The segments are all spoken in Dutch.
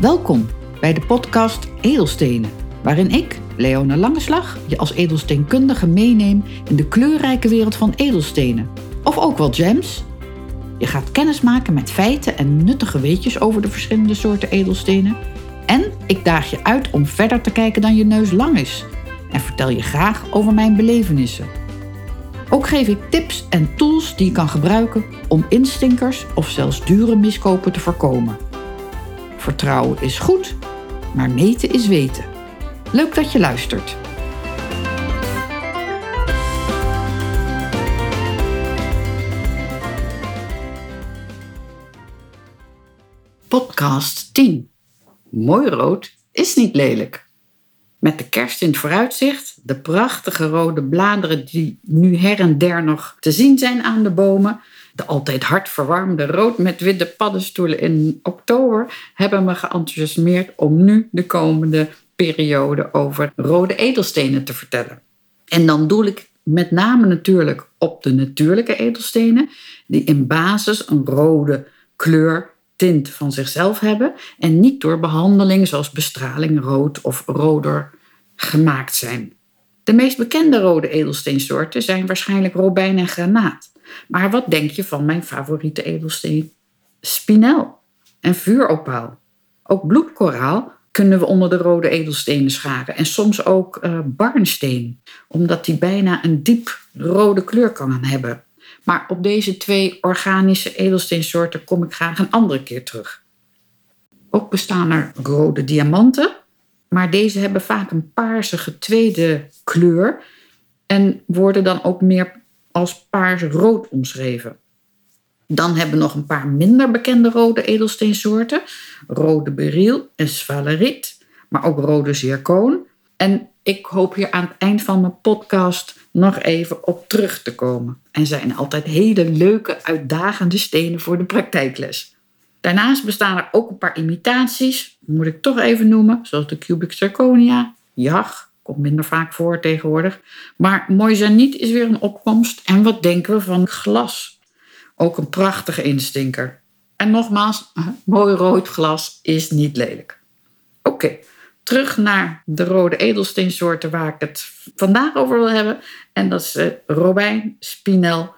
Welkom bij de podcast Edelstenen, waarin ik, Leona Langeslag, je als edelsteenkundige meeneem in de kleurrijke wereld van edelstenen. Of ook wel gems. Je gaat kennis maken met feiten en nuttige weetjes over de verschillende soorten edelstenen. En ik daag je uit om verder te kijken dan je neus lang is. En vertel je graag over mijn belevenissen. Ook geef ik tips en tools die je kan gebruiken om instinkers of zelfs dure miskopen te voorkomen. Vertrouwen is goed, maar meten is weten. Leuk dat je luistert. Podcast 10. Mooi rood is niet lelijk. Met de kerst in het vooruitzicht, de prachtige rode bladeren die nu her en der nog te zien zijn aan de bomen, de altijd hard verwarmde rood met witte paddenstoelen in oktober, hebben me geenthousiasmeerd om nu de komende periode over rode edelstenen te vertellen. En dan doe ik met name natuurlijk op de natuurlijke edelstenen, die in basis een rode kleur tint van zichzelf hebben en niet door behandeling zoals bestraling rood of roder gemaakt zijn. De meest bekende rode edelsteensoorten zijn waarschijnlijk robijn en granaat. Maar wat denk je van mijn favoriete edelsteen? Spinel en vuuropaal. Ook bloedkoraal kunnen we onder de rode edelstenen scharen. En soms ook uh, barnsteen, omdat die bijna een diep rode kleur kan hebben. Maar op deze twee organische edelsteensoorten kom ik graag een andere keer terug. Ook bestaan er rode diamanten, maar deze hebben vaak een paarse tweede kleur en worden dan ook meer als paars-rood omschreven. Dan hebben we nog een paar minder bekende rode edelsteensoorten. Rode beryl en svaleriet, maar ook rode zircoon. En ik hoop hier aan het eind van mijn podcast nog even op terug te komen. En zijn altijd hele leuke, uitdagende stenen voor de praktijkles. Daarnaast bestaan er ook een paar imitaties, moet ik toch even noemen, zoals de cubic zirconia, jag, komt minder vaak voor tegenwoordig. Maar moisaniet is weer een opkomst. En wat denken we van glas? Ook een prachtige instinker. En nogmaals, mooi rood glas is niet lelijk. Oké, terug naar de rode edelsteensoorten waar ik het vandaag over wil hebben. En dat is uh, robijn, spinel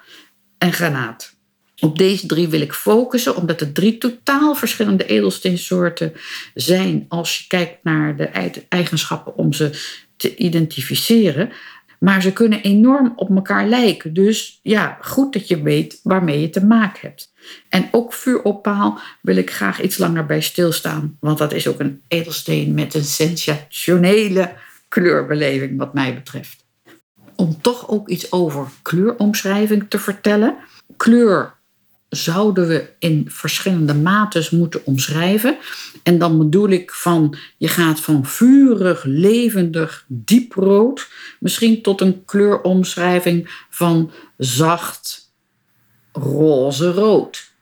en granaat. Op deze drie wil ik focussen, omdat het drie totaal verschillende edelsteensoorten zijn als je kijkt naar de eigenschappen om ze te identificeren. Maar ze kunnen enorm op elkaar lijken. Dus ja, goed dat je weet waarmee je te maken hebt. En ook vuuropaal wil ik graag iets langer bij stilstaan. Want dat is ook een edelsteen met een sensationele kleurbeleving wat mij betreft. Om toch ook iets over kleuromschrijving te vertellen. Kleur zouden we in verschillende maten moeten omschrijven. En dan bedoel ik van, je gaat van vurig, levendig, dieprood, misschien tot een kleuromschrijving van zacht, roze rood.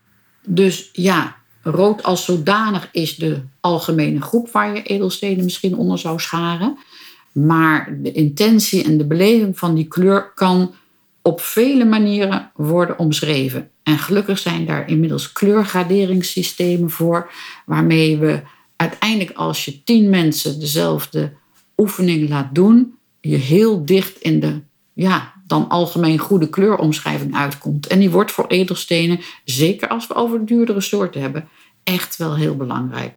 Dus ja, rood als zodanig is de algemene groep waar je edelstenen misschien onder zou scharen. Maar de intentie en de beleving van die kleur kan op vele manieren worden omschreven. En gelukkig zijn daar inmiddels kleurgraderingssystemen voor, waarmee we uiteindelijk als je tien mensen dezelfde oefening laat doen, je heel dicht in de ja, dan algemeen goede kleuromschrijving uitkomt. En die wordt voor edelstenen, zeker als we over duurdere soorten hebben, echt wel heel belangrijk.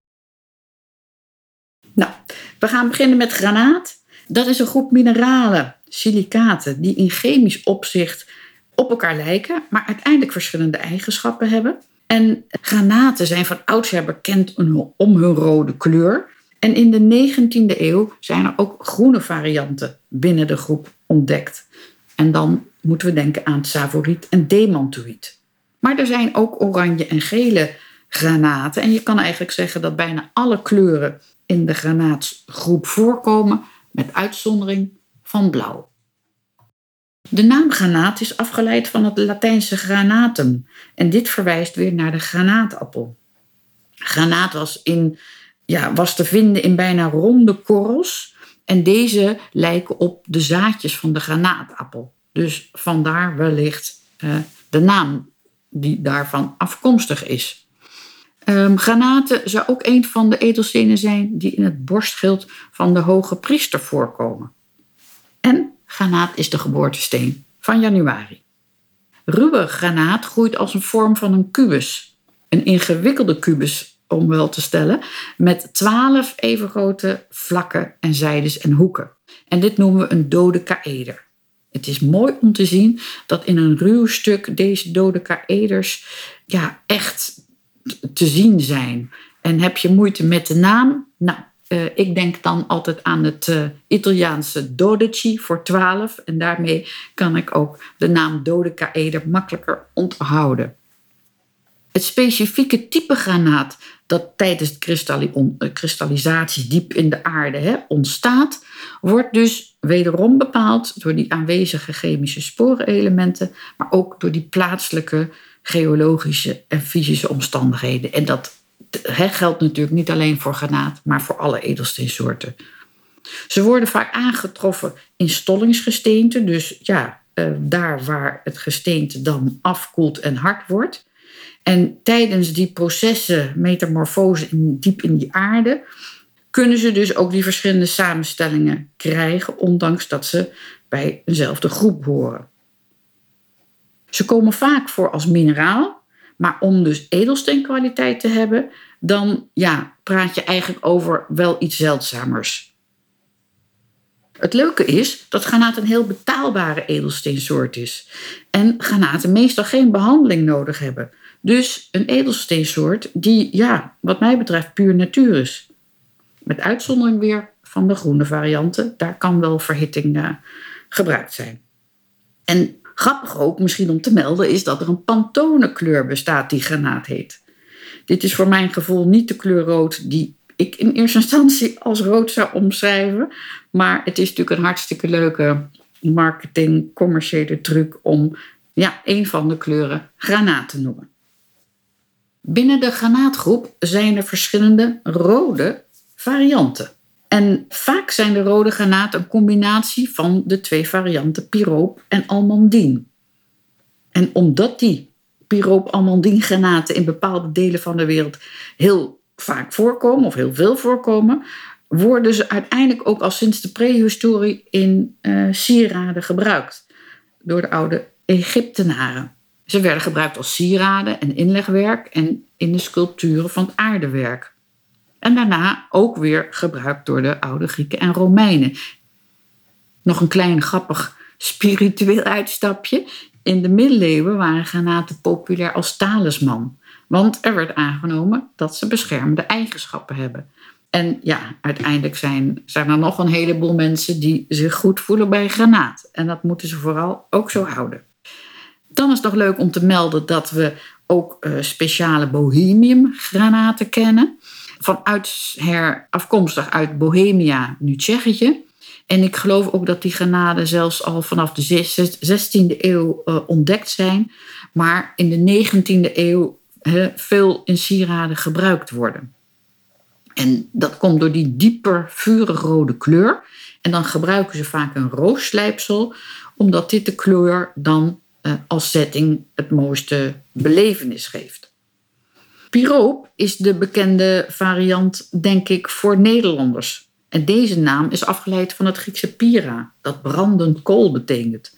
Nou, we gaan beginnen met granaat. Dat is een groep mineralen, silicaten, die in chemisch opzicht op elkaar lijken, maar uiteindelijk verschillende eigenschappen hebben. En granaten zijn van oudsher bekend om hun rode kleur. En in de 19e eeuw zijn er ook groene varianten binnen de groep ontdekt. En dan moeten we denken aan savoriet en demantoïd. Maar er zijn ook oranje en gele granaten. En je kan eigenlijk zeggen dat bijna alle kleuren in de granaatsgroep voorkomen, met uitzondering van blauw. De naam granaat is afgeleid van het Latijnse granatum en dit verwijst weer naar de granaatappel. Granaat was, in, ja, was te vinden in bijna ronde korrels en deze lijken op de zaadjes van de granaatappel. Dus vandaar wellicht uh, de naam die daarvan afkomstig is. Um, granaten zou ook een van de edelstenen zijn die in het borstschild van de hoge priester voorkomen. En granaat is de geboortesteen van januari. Ruwe granaat groeit als een vorm van een kubus. Een ingewikkelde kubus, om wel te stellen, met twaalf even grote vlakken en zijdes en hoeken. En dit noemen we een dode kaeder. Het is mooi om te zien dat in een ruw stuk deze dode kaeders ja, echt te zien zijn. En heb je moeite met de naam? Nou, uh, ik denk dan altijd aan het uh, Italiaanse dodici voor 12. En daarmee kan ik ook de naam dodecaeder makkelijker onthouden. Het specifieke type granaat dat tijdens de eh, kristallisatie diep in de aarde ontstaat, wordt dus wederom bepaald door die aanwezige chemische sporenelementen, maar ook door die plaatselijke geologische en fysische omstandigheden. En dat geldt natuurlijk niet alleen voor granaat, maar voor alle edelsteensoorten. Ze worden vaak aangetroffen in stollingsgesteente, dus ja, eh, daar waar het gesteente dan afkoelt en hard wordt. En tijdens die processen, metamorfose diep in die aarde, kunnen ze dus ook die verschillende samenstellingen krijgen, ondanks dat ze bij eenzelfde groep horen. Ze komen vaak voor als mineraal, maar om dus edelsteenkwaliteit te hebben, dan ja, praat je eigenlijk over wel iets zeldzamers. Het leuke is dat granaat een heel betaalbare edelsteensoort is. En granaten meestal geen behandeling nodig hebben. Dus een edelsteensoort die, ja, wat mij betreft, puur natuur is. Met uitzondering weer van de groene varianten. Daar kan wel verhitting uh, gebruikt zijn. En Grappig ook misschien om te melden is dat er een pantonekleur bestaat die granaat heet. Dit is voor mijn gevoel niet de kleur rood die ik in eerste instantie als rood zou omschrijven. Maar het is natuurlijk een hartstikke leuke marketing, commerciële truc om ja, een van de kleuren granaat te noemen. Binnen de granaatgroep zijn er verschillende rode varianten. En vaak zijn de rode granaten een combinatie van de twee varianten piroop en almandine. En omdat die piroop-almandine granaten in bepaalde delen van de wereld heel vaak voorkomen of heel veel voorkomen, worden ze uiteindelijk ook al sinds de prehistorie in uh, sieraden gebruikt door de oude Egyptenaren. Ze werden gebruikt als sieraden en inlegwerk en in de sculpturen van het aardewerk. En daarna ook weer gebruikt door de oude Grieken en Romeinen. Nog een klein grappig spiritueel uitstapje. In de middeleeuwen waren granaten populair als talisman. Want er werd aangenomen dat ze beschermende eigenschappen hebben. En ja, uiteindelijk zijn, zijn er nog een heleboel mensen die zich goed voelen bij granaat. En dat moeten ze vooral ook zo houden. Dan is het nog leuk om te melden dat we ook speciale bohemium granaten kennen vanuit her afkomstig uit Bohemia, nu Tsjechië. En ik geloof ook dat die granaten zelfs al vanaf de 16e eeuw uh, ontdekt zijn, maar in de 19e eeuw veel in sieraden gebruikt worden. En dat komt door die dieper vurig rode kleur. En dan gebruiken ze vaak een roosslijpsel, omdat dit de kleur dan uh, als setting het mooiste belevenis geeft. Piroop is de bekende variant, denk ik, voor Nederlanders. En deze naam is afgeleid van het Griekse pira, dat brandend kool betekent.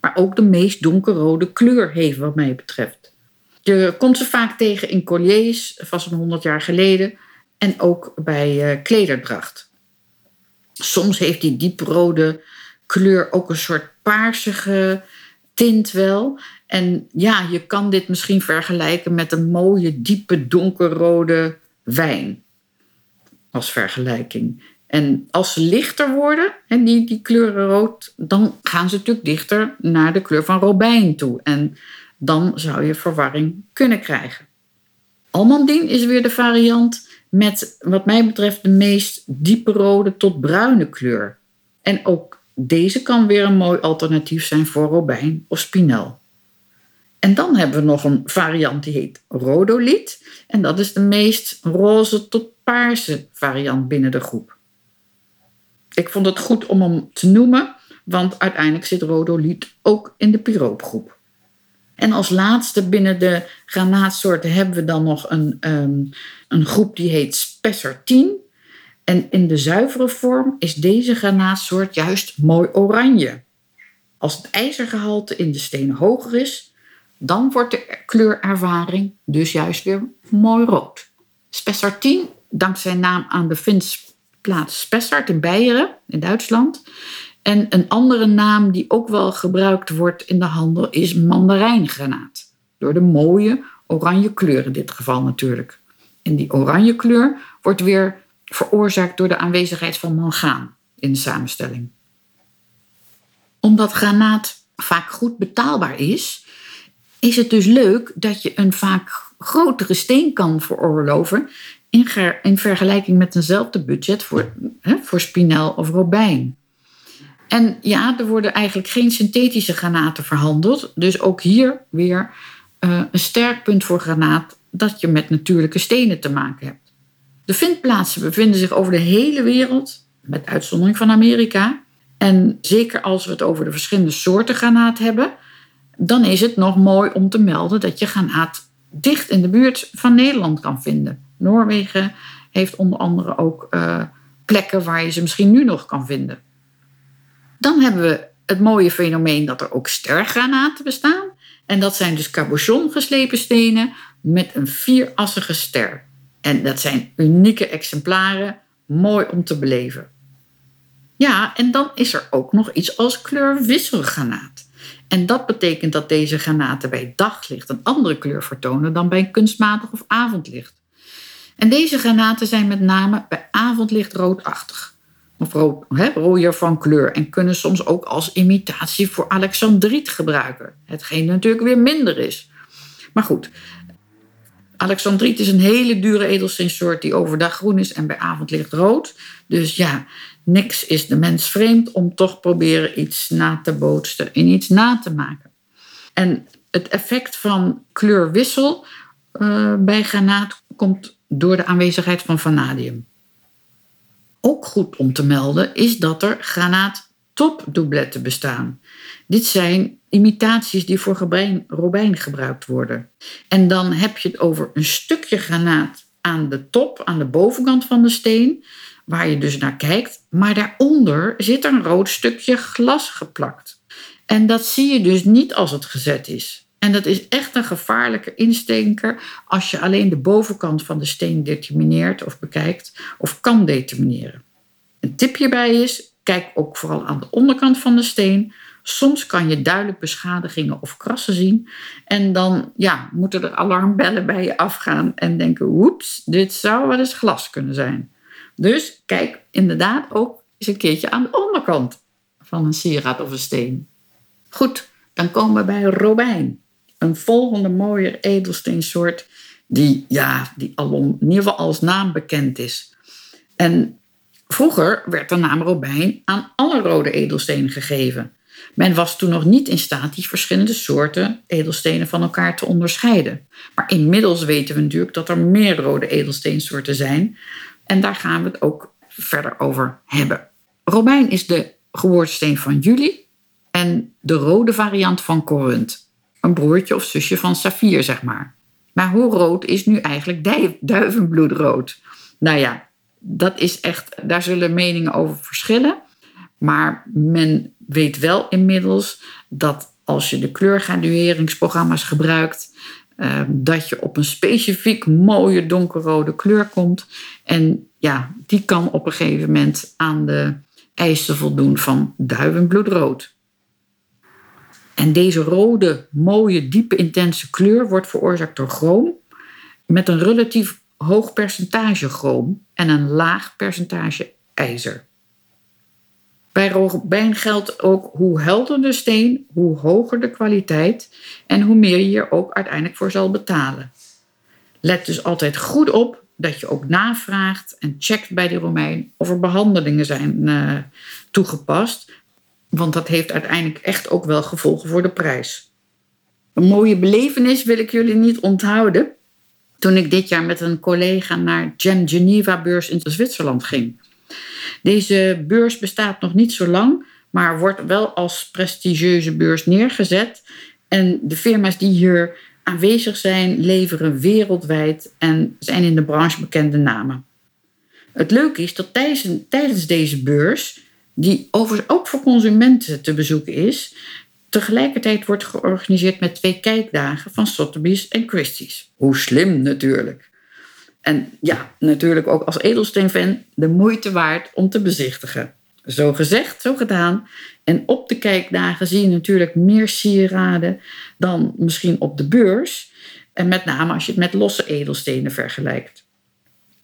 Maar ook de meest donkerrode kleur heeft wat mij betreft. Je komt ze vaak tegen in colliers van zo'n 100 jaar geleden en ook bij uh, klederdracht. Soms heeft die dieprode kleur ook een soort paarsige tint wel. En ja, je kan dit misschien vergelijken met een mooie, diepe, donkerrode wijn. Als vergelijking. En als ze lichter worden, en die, die kleuren rood, dan gaan ze natuurlijk dichter naar de kleur van robijn toe. En dan zou je verwarring kunnen krijgen. Almandine is weer de variant met, wat mij betreft, de meest diepe rode tot bruine kleur. En ook deze kan weer een mooi alternatief zijn voor robijn of spinel. En dan hebben we nog een variant die heet rhodoliet. En dat is de meest roze tot paarse variant binnen de groep. Ik vond het goed om hem te noemen, want uiteindelijk zit rhodoliet ook in de piroopgroep. En als laatste binnen de granaatsoorten hebben we dan nog een, ehm, een groep die heet Spessar 10. En in de zuivere vorm is deze granaatsoort juist mooi oranje. Als het ijzergehalte in de stenen hoger is, dan wordt de kleurervaring dus juist weer mooi rood. Spessart 10, dankzij naam aan de vindsplaats Spessart in Beieren in Duitsland. En een andere naam die ook wel gebruikt wordt in de handel is mandarijngranaat. Door de mooie oranje kleur in dit geval natuurlijk. En die oranje kleur wordt weer veroorzaakt door de aanwezigheid van mangaan in de samenstelling. Omdat granaat vaak goed betaalbaar is, is het dus leuk dat je een vaak grotere steen kan veroorloven in, in vergelijking met eenzelfde budget voor, hè, voor spinel of robijn. En ja, er worden eigenlijk geen synthetische granaten verhandeld. Dus ook hier weer uh, een sterk punt voor granaat dat je met natuurlijke stenen te maken hebt. De vindplaatsen bevinden zich over de hele wereld, met uitzondering van Amerika. En zeker als we het over de verschillende soorten granaat hebben, dan is het nog mooi om te melden dat je granaat dicht in de buurt van Nederland kan vinden. Noorwegen heeft onder andere ook uh, plekken waar je ze misschien nu nog kan vinden. Dan hebben we het mooie fenomeen dat er ook stergranaten bestaan. En dat zijn dus cabochon geslepen stenen met een vierassige ster. En dat zijn unieke exemplaren, mooi om te beleven. Ja, en dan is er ook nog iets als kleurwisselgranaat. En dat betekent dat deze granaten bij daglicht een andere kleur vertonen dan bij kunstmatig of avondlicht. En deze granaten zijn met name bij avondlicht roodachtig. Of rood, rooier van kleur. En kunnen soms ook als imitatie voor alexandriet gebruiken. Hetgeen natuurlijk weer minder is. Maar goed, Alexandriet is een hele dure edelsteensoort die overdag groen is en bij avondlicht rood. Dus ja, niks is de mens vreemd om toch proberen iets na te bootsen, in iets na te maken. En het effect van kleurwissel uh, bij granaat komt door de aanwezigheid van vanadium. Ook goed om te melden is dat er granaat topdoubletten bestaan. Dit zijn imitaties die voor robijn gebruikt worden. En dan heb je het over een stukje granaat aan de top, aan de bovenkant van de steen, waar je dus naar kijkt, maar daaronder zit een rood stukje glas geplakt. En dat zie je dus niet als het gezet is. En dat is echt een gevaarlijke instinker als je alleen de bovenkant van de steen determineert of bekijkt of kan determineren. Een tip hierbij is: kijk ook vooral aan de onderkant van de steen. Soms kan je duidelijk beschadigingen of krassen zien. En dan ja, moeten er alarmbellen bij je afgaan en denken: oeps, dit zou wel eens glas kunnen zijn. Dus kijk inderdaad ook eens een keertje aan de onderkant van een sieraad of een steen. Goed, dan komen we bij robijn. Een volgende mooie edelsteensoort die, ja, die al in ieder geval als naam bekend is. En vroeger werd de naam robijn aan alle rode edelstenen gegeven. Men was toen nog niet in staat die verschillende soorten edelstenen van elkaar te onderscheiden. Maar inmiddels weten we natuurlijk dat er meer rode edelsteensoorten zijn. En daar gaan we het ook verder over hebben. Robijn is de geboortesteen van Juli en de rode variant van Corunt. Een broertje of zusje van Saffier, zeg maar. Maar hoe rood is nu eigenlijk duivenbloedrood? Nou ja, dat is echt, daar zullen meningen over verschillen. Maar men weet wel inmiddels dat als je de kleurgradueringsprogramma's gebruikt, uh, dat je op een specifiek mooie donkerrode kleur komt. En ja, die kan op een gegeven moment aan de eisen voldoen van duivenbloedrood. En deze rode, mooie, diepe, intense kleur wordt veroorzaakt door chroom met een relatief hoog percentage chroom en een laag percentage ijzer. Bij robijn geldt ook hoe helder de steen, hoe hoger de kwaliteit en hoe meer je er ook uiteindelijk voor zal betalen. Let dus altijd goed op dat je ook navraagt en checkt bij die Romein of er behandelingen zijn uh, toegepast, want dat heeft uiteindelijk echt ook wel gevolgen voor de prijs. Een mooie belevenis wil ik jullie niet onthouden. Toen ik dit jaar met een collega naar Gem Geneva beurs in Zwitserland ging. Deze beurs bestaat nog niet zo lang, maar wordt wel als prestigieuze beurs neergezet. En de firma's die hier aanwezig zijn, leveren wereldwijd en zijn in de branche bekende namen. Het leuke is dat tijdens, deze beurs, die overigens ook voor consumenten te bezoeken is, tegelijkertijd wordt georganiseerd met twee kijkdagen van Sotheby's en Christie's. Hoe slim natuurlijk. En ja, natuurlijk ook als edelsteenfan de moeite waard om te bezichtigen. Zo gezegd, zo gedaan. En op de kijkdagen zie je natuurlijk meer sieraden dan misschien op de beurs. En met name als je het met losse edelstenen vergelijkt.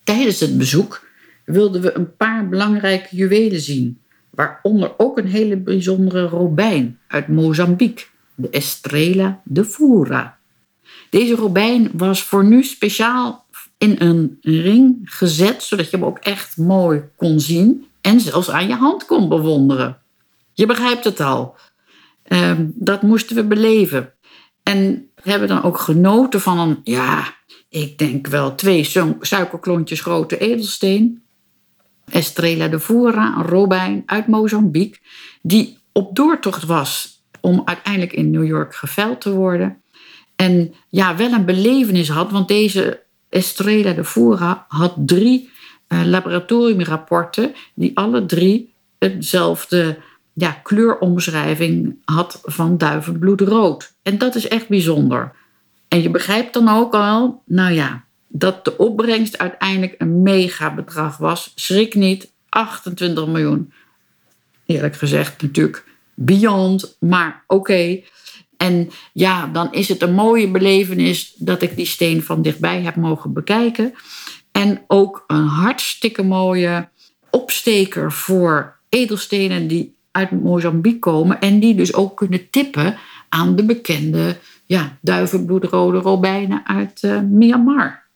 Tijdens het bezoek wilden we een paar belangrijke juwelen zien, waaronder ook een hele bijzondere robijn uit Mozambique, de Estrela de Fura. Deze robijn was voor nu speciaal in een ring gezet, zodat je hem ook echt mooi kon zien en zelfs aan je hand kon bewonderen. Je begrijpt het al. Ehm, dat moesten we beleven. En hebben dan ook genoten van een, ja, ik denk wel twee suikerklontjes grote edelsteen. Estrela de Fura, een robijn uit Mozambique, die op doortocht was om uiteindelijk in New York geveild te worden. En ja, wel een belevenis had, want deze Estrela de Fura had drie uh, laboratoriumrapporten die alle drie hetzelfde ja, kleuromschrijving had van duivenbloedrood. En dat is echt bijzonder. En je begrijpt dan ook al, nou ja, dat de opbrengst uiteindelijk een megabedrag was. Schrik niet, 28 miljoen. Eerlijk gezegd natuurlijk beyond, maar oké. En ja, dan is het een mooie belevenis dat ik die steen van dichtbij heb mogen bekijken. En ook een hartstikke mooie opsteker voor edelstenen die uit Mozambique komen en die dus ook kunnen tippen aan de bekende ja, duivenbloedrode robijnen uit uh, Myanmar.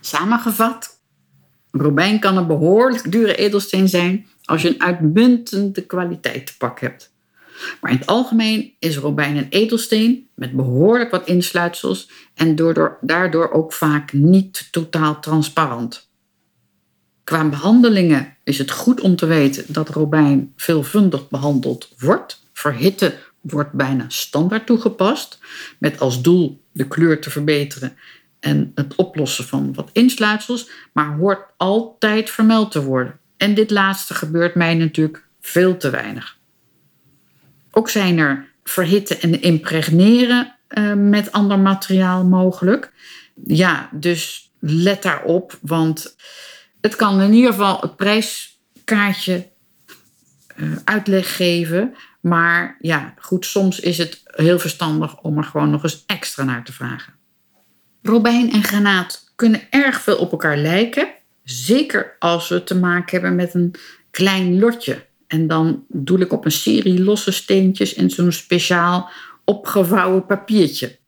Samengevat, robijn kan een behoorlijk dure edelsteen zijn als je een uitmuntende kwaliteit te pak hebt. Maar in het algemeen is robijn een edelsteen met behoorlijk wat insluitsels en daardoor ook vaak niet totaal transparant. Qua behandelingen is het goed om te weten dat robijn veelvuldig behandeld wordt. Verhitten wordt bijna standaard toegepast, met als doel de kleur te verbeteren en het oplossen van wat insluitsels, maar hoort altijd vermeld te worden. En dit laatste gebeurt mij natuurlijk veel te weinig. Ook zijn er verhitten en impregneren uh, met ander materiaal mogelijk. Ja, dus let daarop, want het kan in ieder geval het prijskaartje uh, uitleg geven. Maar ja, goed, soms is het heel verstandig om er gewoon nog eens extra naar te vragen. Robijn en granaat kunnen erg veel op elkaar lijken. Zeker als we te maken hebben met een klein lotje. En dan doe ik op een serie losse steentjes en zo'n speciaal opgevouwen papiertje.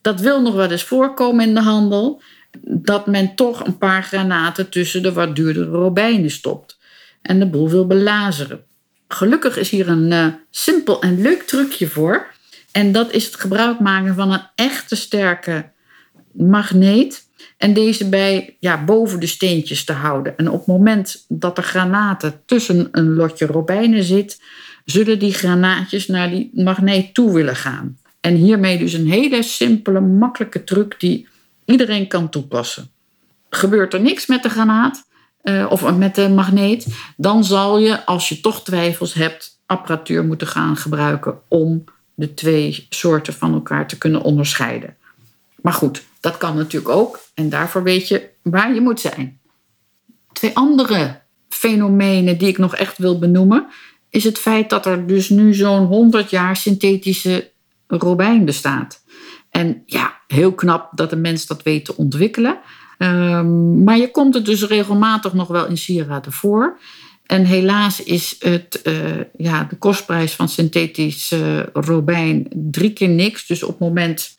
Dat wil nog wel eens voorkomen in de handel, dat men toch een paar granaten tussen de wat duurdere robijnen stopt en de boel wil belazeren. Gelukkig is hier een uh, simpel en leuk trucje voor. En dat is het gebruik maken van een echte sterke magneet. En deze bij ja, boven de steentjes te houden. En op het moment dat er granaten tussen een lotje robijnen zit, zullen die granaatjes naar die magneet toe willen gaan. En hiermee dus een hele simpele, makkelijke truc die iedereen kan toepassen. Gebeurt er niks met de granaat uh, of met de magneet, dan zal je, als je toch twijfels hebt, apparatuur moeten gaan gebruiken om de twee soorten van elkaar te kunnen onderscheiden. Maar goed, dat kan natuurlijk ook en daarvoor weet je waar je moet zijn. Twee andere fenomenen die ik nog echt wil benoemen, is het feit dat er dus nu zo'n 100 jaar synthetische robijn bestaat. En ja, heel knap dat de mens dat weet te ontwikkelen. Um, maar je komt er dus regelmatig nog wel in sieraden voor. En helaas is het, uh, ja, de kostprijs van synthetisch uh, robijn drie keer niks. Dus op het moment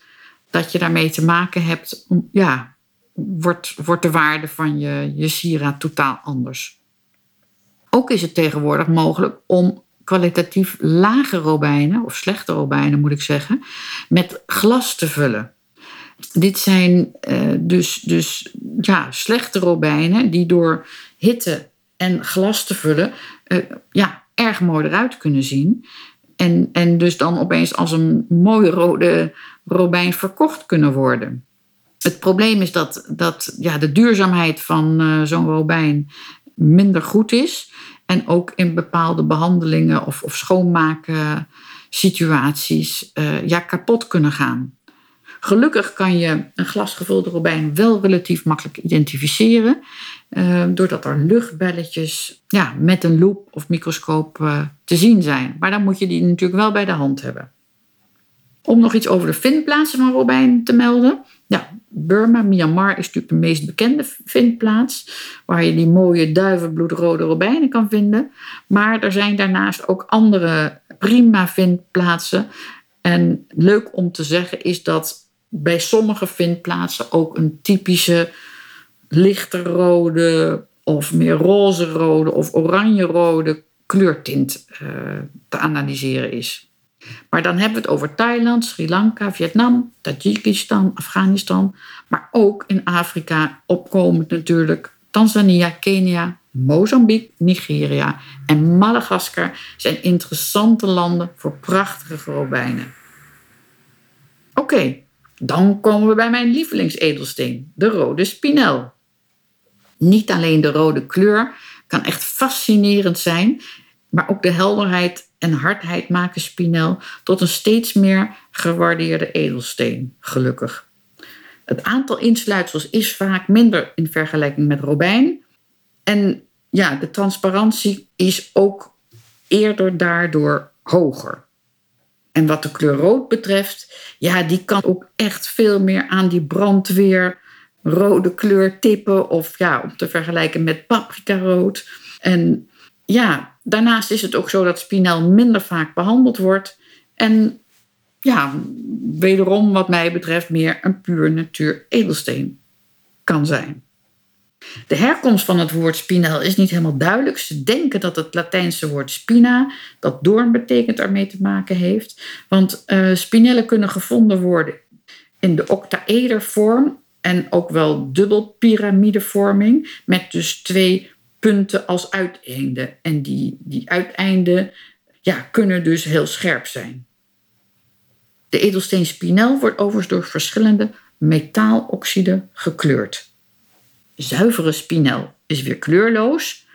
dat je daarmee te maken hebt, ja, wordt, wordt de waarde van je, je sieraad totaal anders. Ook is het tegenwoordig mogelijk om kwalitatief lage robijnen, of slechte robijnen moet ik zeggen, met glas te vullen. Dit zijn uh, dus, dus ja, slechte robijnen die door hitte en glas te vullen uh, ja, erg mooi eruit kunnen zien. En, en dus dan opeens als een mooie rode robijn verkocht kunnen worden. Het probleem is dat, dat ja, de duurzaamheid van uh, zo'n robijn minder goed is. En ook in bepaalde behandelingen of, of schoonmaken situaties uh, ja, kapot kunnen gaan. Gelukkig kan je een glasgevulde robijn wel relatief makkelijk identificeren. Uh, doordat er luchtbelletjes ja, met een loop of microscoop uh, te zien zijn. Maar dan moet je die natuurlijk wel bij de hand hebben. Om nog iets over de vindplaatsen van robijn te melden. Ja, Burma, Myanmar is natuurlijk de meest bekende vindplaats. Waar je die mooie duivenbloedrode robijnen kan vinden. Maar er zijn daarnaast ook andere prima vindplaatsen. En leuk om te zeggen is dat bij sommige vindplaatsen ook een typische lichter rode of meer roze rode of oranje rode kleurtint uh, te analyseren is. Maar dan hebben we het over Thailand, Sri Lanka, Vietnam, Tajikistan, Afghanistan, maar ook in Afrika opkomend natuurlijk Tanzania, Kenia, Mozambique, Nigeria en Madagaskar zijn interessante landen voor prachtige robijnen. Oké, dan komen we bij mijn lievelingsedelsteen, de rode spinel. Niet alleen de rode kleur kan echt fascinerend zijn, maar ook de helderheid en hardheid maken spinel tot een steeds meer gewaardeerde edelsteen, gelukkig. Het aantal insluitsels is vaak minder in vergelijking met robijn. En ja, de transparantie is ook eerder daardoor hoger. En wat de kleur rood betreft, ja, die kan ook echt veel meer aan die brandweer rode kleur tippen. Of ja, om te vergelijken met paprika rood. En ja, daarnaast is het ook zo dat spinel minder vaak behandeld wordt. En ja, wederom wat mij betreft meer een puur natuur edelsteen kan zijn. De herkomst van het woord spinel is niet helemaal duidelijk. Ze denken dat het Latijnse woord spina, dat doorn betekent, ermee te maken heeft. Want uh, spinellen kunnen gevonden worden in de octaedervorm en ook wel dubbelpyramidevorming, met dus twee punten als uiteinden. En die, die uiteinden ja, kunnen dus heel scherp zijn. De edelsteen spinel wordt overigens door verschillende metaaloxiden gekleurd. Zuivere spinel is weer kleurloos,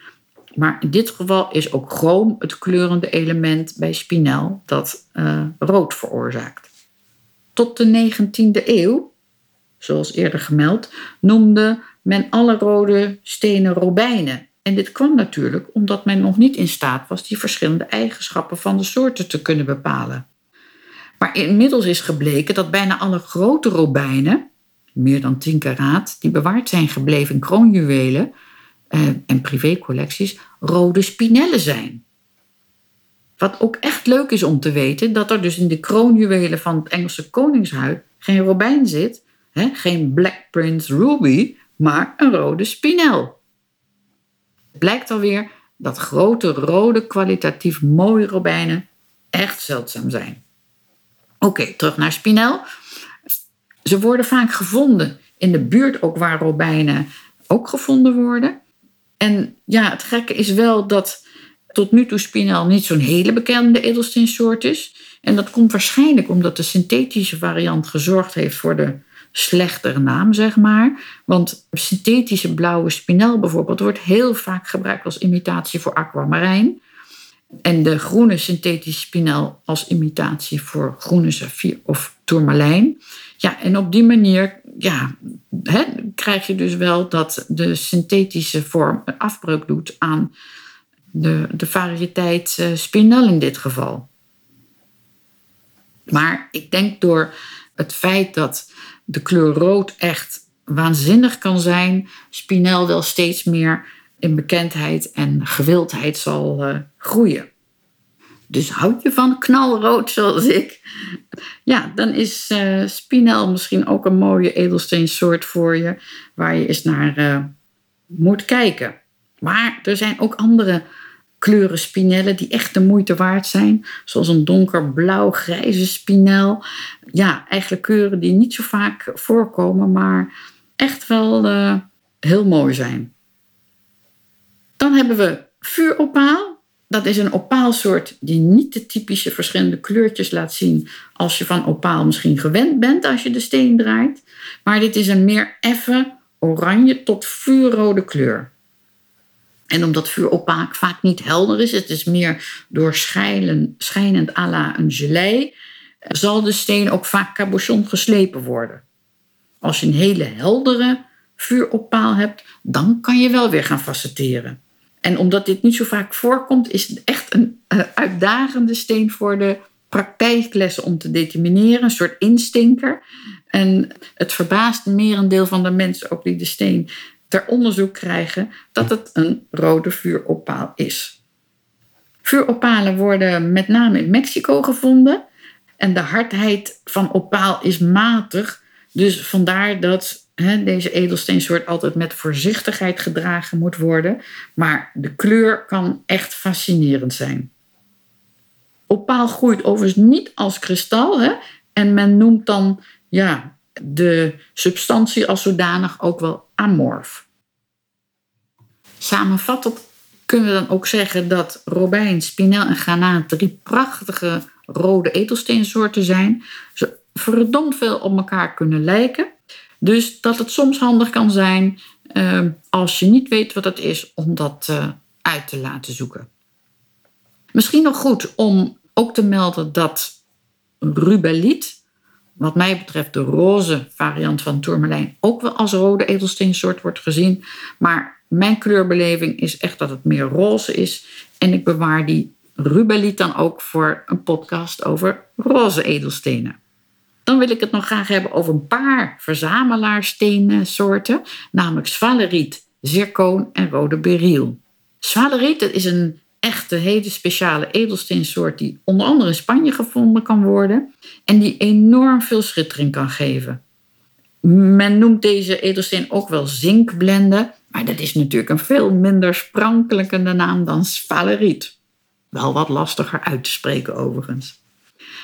maar in dit geval is ook chroom het kleurende element bij spinel dat uh, rood veroorzaakt. Tot de 19e eeuw, zoals eerder gemeld, noemde men alle rode stenen robijnen en dit kwam natuurlijk omdat men nog niet in staat was die verschillende eigenschappen van de soorten te kunnen bepalen. Maar inmiddels is gebleken dat bijna alle grote robijnen, meer dan 10 karaat, die bewaard zijn gebleven in kroonjuwelen eh, en privécollecties, rode spinellen zijn. Wat ook echt leuk is om te weten, dat er dus in de kroonjuwelen van het Engelse koningshuis geen robijn zit, geen Black Prince Ruby, maar een rode spinel blijkt alweer dat grote, rode, kwalitatief mooie robijnen echt zeldzaam zijn. Oké, terug naar spinel. Ze worden vaak gevonden in de buurt ook waar robijnen ook gevonden worden. En ja, het gekke is wel dat tot nu toe spinel niet zo'n hele bekende edelsteensoort is. En dat komt waarschijnlijk omdat de synthetische variant gezorgd heeft voor de slechtere naam, zeg maar. Want synthetische blauwe spinel bijvoorbeeld wordt heel vaak gebruikt als imitatie voor aquamarijn. En de groene synthetische spinel als imitatie voor groene saffier of tourmalijn. Ja, en op die manier ja, hè, krijg je dus wel dat de synthetische vorm afbreuk doet aan de, de variëteit uh, spinel in dit geval. Maar ik denk door het feit dat de kleur rood echt waanzinnig kan zijn, Spinel wel steeds meer in bekendheid en gewildheid zal uh, groeien. Dus houd je van knalrood zoals ik? Ja, dan is uh, spinel misschien ook een mooie edelsteensoort voor je, waar je eens naar uh, moet kijken. Maar er zijn ook andere kleuren spinellen die echt de moeite waard zijn. Zoals een donkerblauw-grijze spinel. Ja, eigenlijk kleuren die niet zo vaak voorkomen, maar echt wel uh, heel mooi zijn. Dan hebben we vuuropaal. dat is een opaalsoort die niet de typische verschillende kleurtjes laat zien als je van opaal misschien gewend bent als je de steen draait. Maar dit is een meer effen oranje tot vuurrode kleur. En omdat vuuropaal vaak niet helder is, het is meer doorschijnend à la een gelei, zal de steen ook vaak cabochon geslepen worden. Als je een hele heldere vuuropaal hebt, dan kan je wel weer gaan facetteren. En omdat dit niet zo vaak voorkomt, is het echt een uitdagende steen voor de praktijklessen om te determineren, een soort instinker. En het verbaast merendeel van de mensen ook die de steen ter onderzoek krijgen dat het een rode vuuropaal is. Vuuropalen worden met name in Mexico gevonden en de hardheid van opaal is matig, dus vandaar dat deze edelsteensoort altijd met voorzichtigheid gedragen moet worden, maar de kleur kan echt fascinerend zijn. Opaal groeit overigens niet als kristal hè, en men noemt dan ja, de substantie als zodanig ook wel amorf. Samenvattend kunnen we dan ook zeggen dat robijn, spinel en granaat drie prachtige rode edelsteensoorten zijn. Ze verdomd veel op elkaar kunnen lijken. Dus dat het soms handig kan zijn uh, als je niet weet wat het is, om dat uh, uit te laten zoeken. Misschien nog goed om ook te melden dat rubeliet, wat mij betreft de roze variant van tourmalijn, ook wel als rode edelsteensoort wordt gezien. Maar mijn kleurbeleving is echt dat het meer roze is. En ik bewaar die rubeliet dan ook voor een podcast over roze edelstenen. Dan wil ik het nog graag hebben over een paar verzamelaarsteensoorten, namelijk svaleriet, zircoon en rode beryl. Svaleriet is een echte hele speciale edelsteensoort die onder andere in Spanje gevonden kan worden en die enorm veel schittering kan geven. Men noemt deze edelsteen ook wel zinkblende, maar dat is natuurlijk een veel minder sprankelijke naam dan svaleriet. Wel wat lastiger uit te spreken overigens.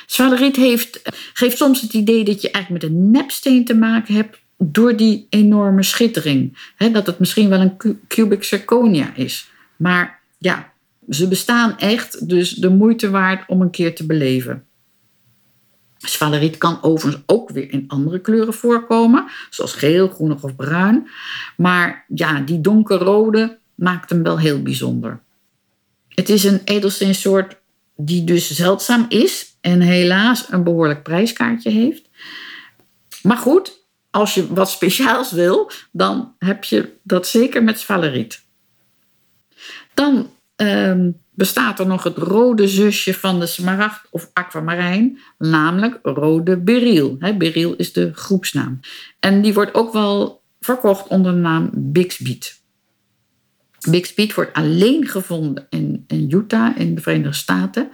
Svaleriet heeft, geeft soms het idee dat je eigenlijk met een nepsteen te maken hebt door die enorme schittering. dat het misschien wel een cubic zirconia is. Maar ja, ze bestaan echt, dus de moeite waard om een keer te beleven. Svaleriet kan overigens ook weer in andere kleuren voorkomen, zoals geel, groenig of bruin. Maar ja, die donkerrode maakt hem wel heel bijzonder. Het is een edelsteensoort die dus zeldzaam is en helaas een behoorlijk prijskaartje heeft. Maar goed, als je wat speciaals wil, dan heb je dat zeker met svaleriet. Dan ehm, bestaat er nog het rode zusje van de smaragd of aquamarijn, namelijk rode beryl. He, beryl is de groepsnaam. En die wordt ook wel verkocht onder de naam Bixbyt. Bixbyt wordt alleen gevonden in, in Utah in de Verenigde Staten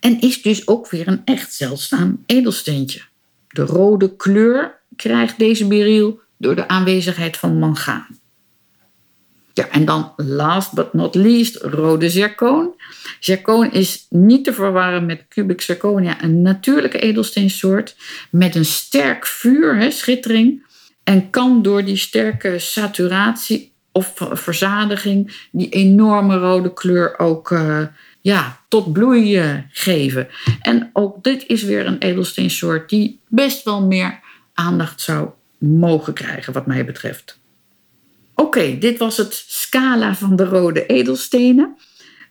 en is dus ook weer een echt zeldzaam edelsteentje. De rode kleur krijgt deze beryl door de aanwezigheid van mangaan. Ja, en dan last but not least, rode zircoon. Zircoon is niet te verwarren met cubic zirconia, een natuurlijke edelsteensoort met een sterk vuur, hè, schittering, en kan door die sterke saturatie of verzadiging die enorme rode kleur ook uh, ja, tot bloei uh, geven. En ook dit is weer een edelsteensoort die best wel meer aandacht zou mogen krijgen, wat mij betreft. Oké, dit was het scala van de rode edelstenen.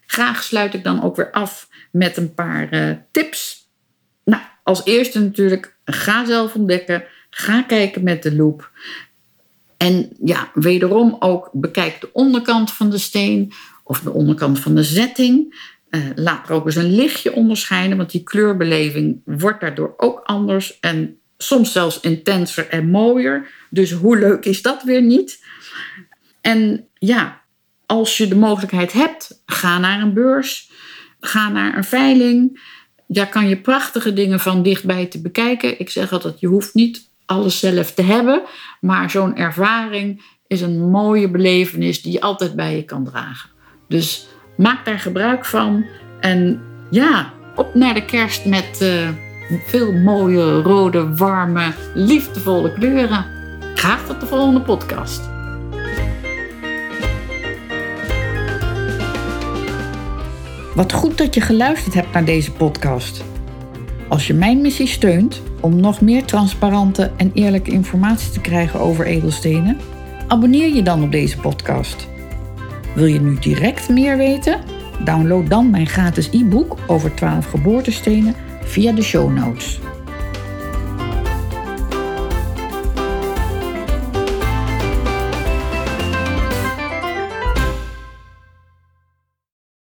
Graag sluit ik dan ook weer af met een paar uh, tips. Nou, als eerste natuurlijk, ga zelf ontdekken. Ga kijken met de loop. En ja, wederom ook bekijk de onderkant van de steen of de onderkant van de zetting. Uh, laat er ook eens een lichtje onderscheiden, want die kleurbeleving wordt daardoor ook anders en soms zelfs intenser en mooier. Dus hoe leuk is dat weer niet? En ja, als je de mogelijkheid hebt, ga naar een beurs, ga naar een veiling. Daar kan je prachtige dingen van dichtbij te bekijken. Ik zeg altijd, je hoeft niet alles zelf te hebben, maar zo'n ervaring is een mooie belevenis die je altijd bij je kan dragen. Dus maak daar gebruik van en ja, op naar de kerst met uh, veel mooie, rode, warme, liefdevolle kleuren. Graag tot de volgende podcast. Wat goed dat je geluisterd hebt naar deze podcast. Als je mijn missie steunt om nog meer transparante en eerlijke informatie te krijgen over edelstenen, abonneer je dan op deze podcast. Wil je nu direct meer weten? Download dan mijn gratis e-book over 12 geboortestenen via de show notes.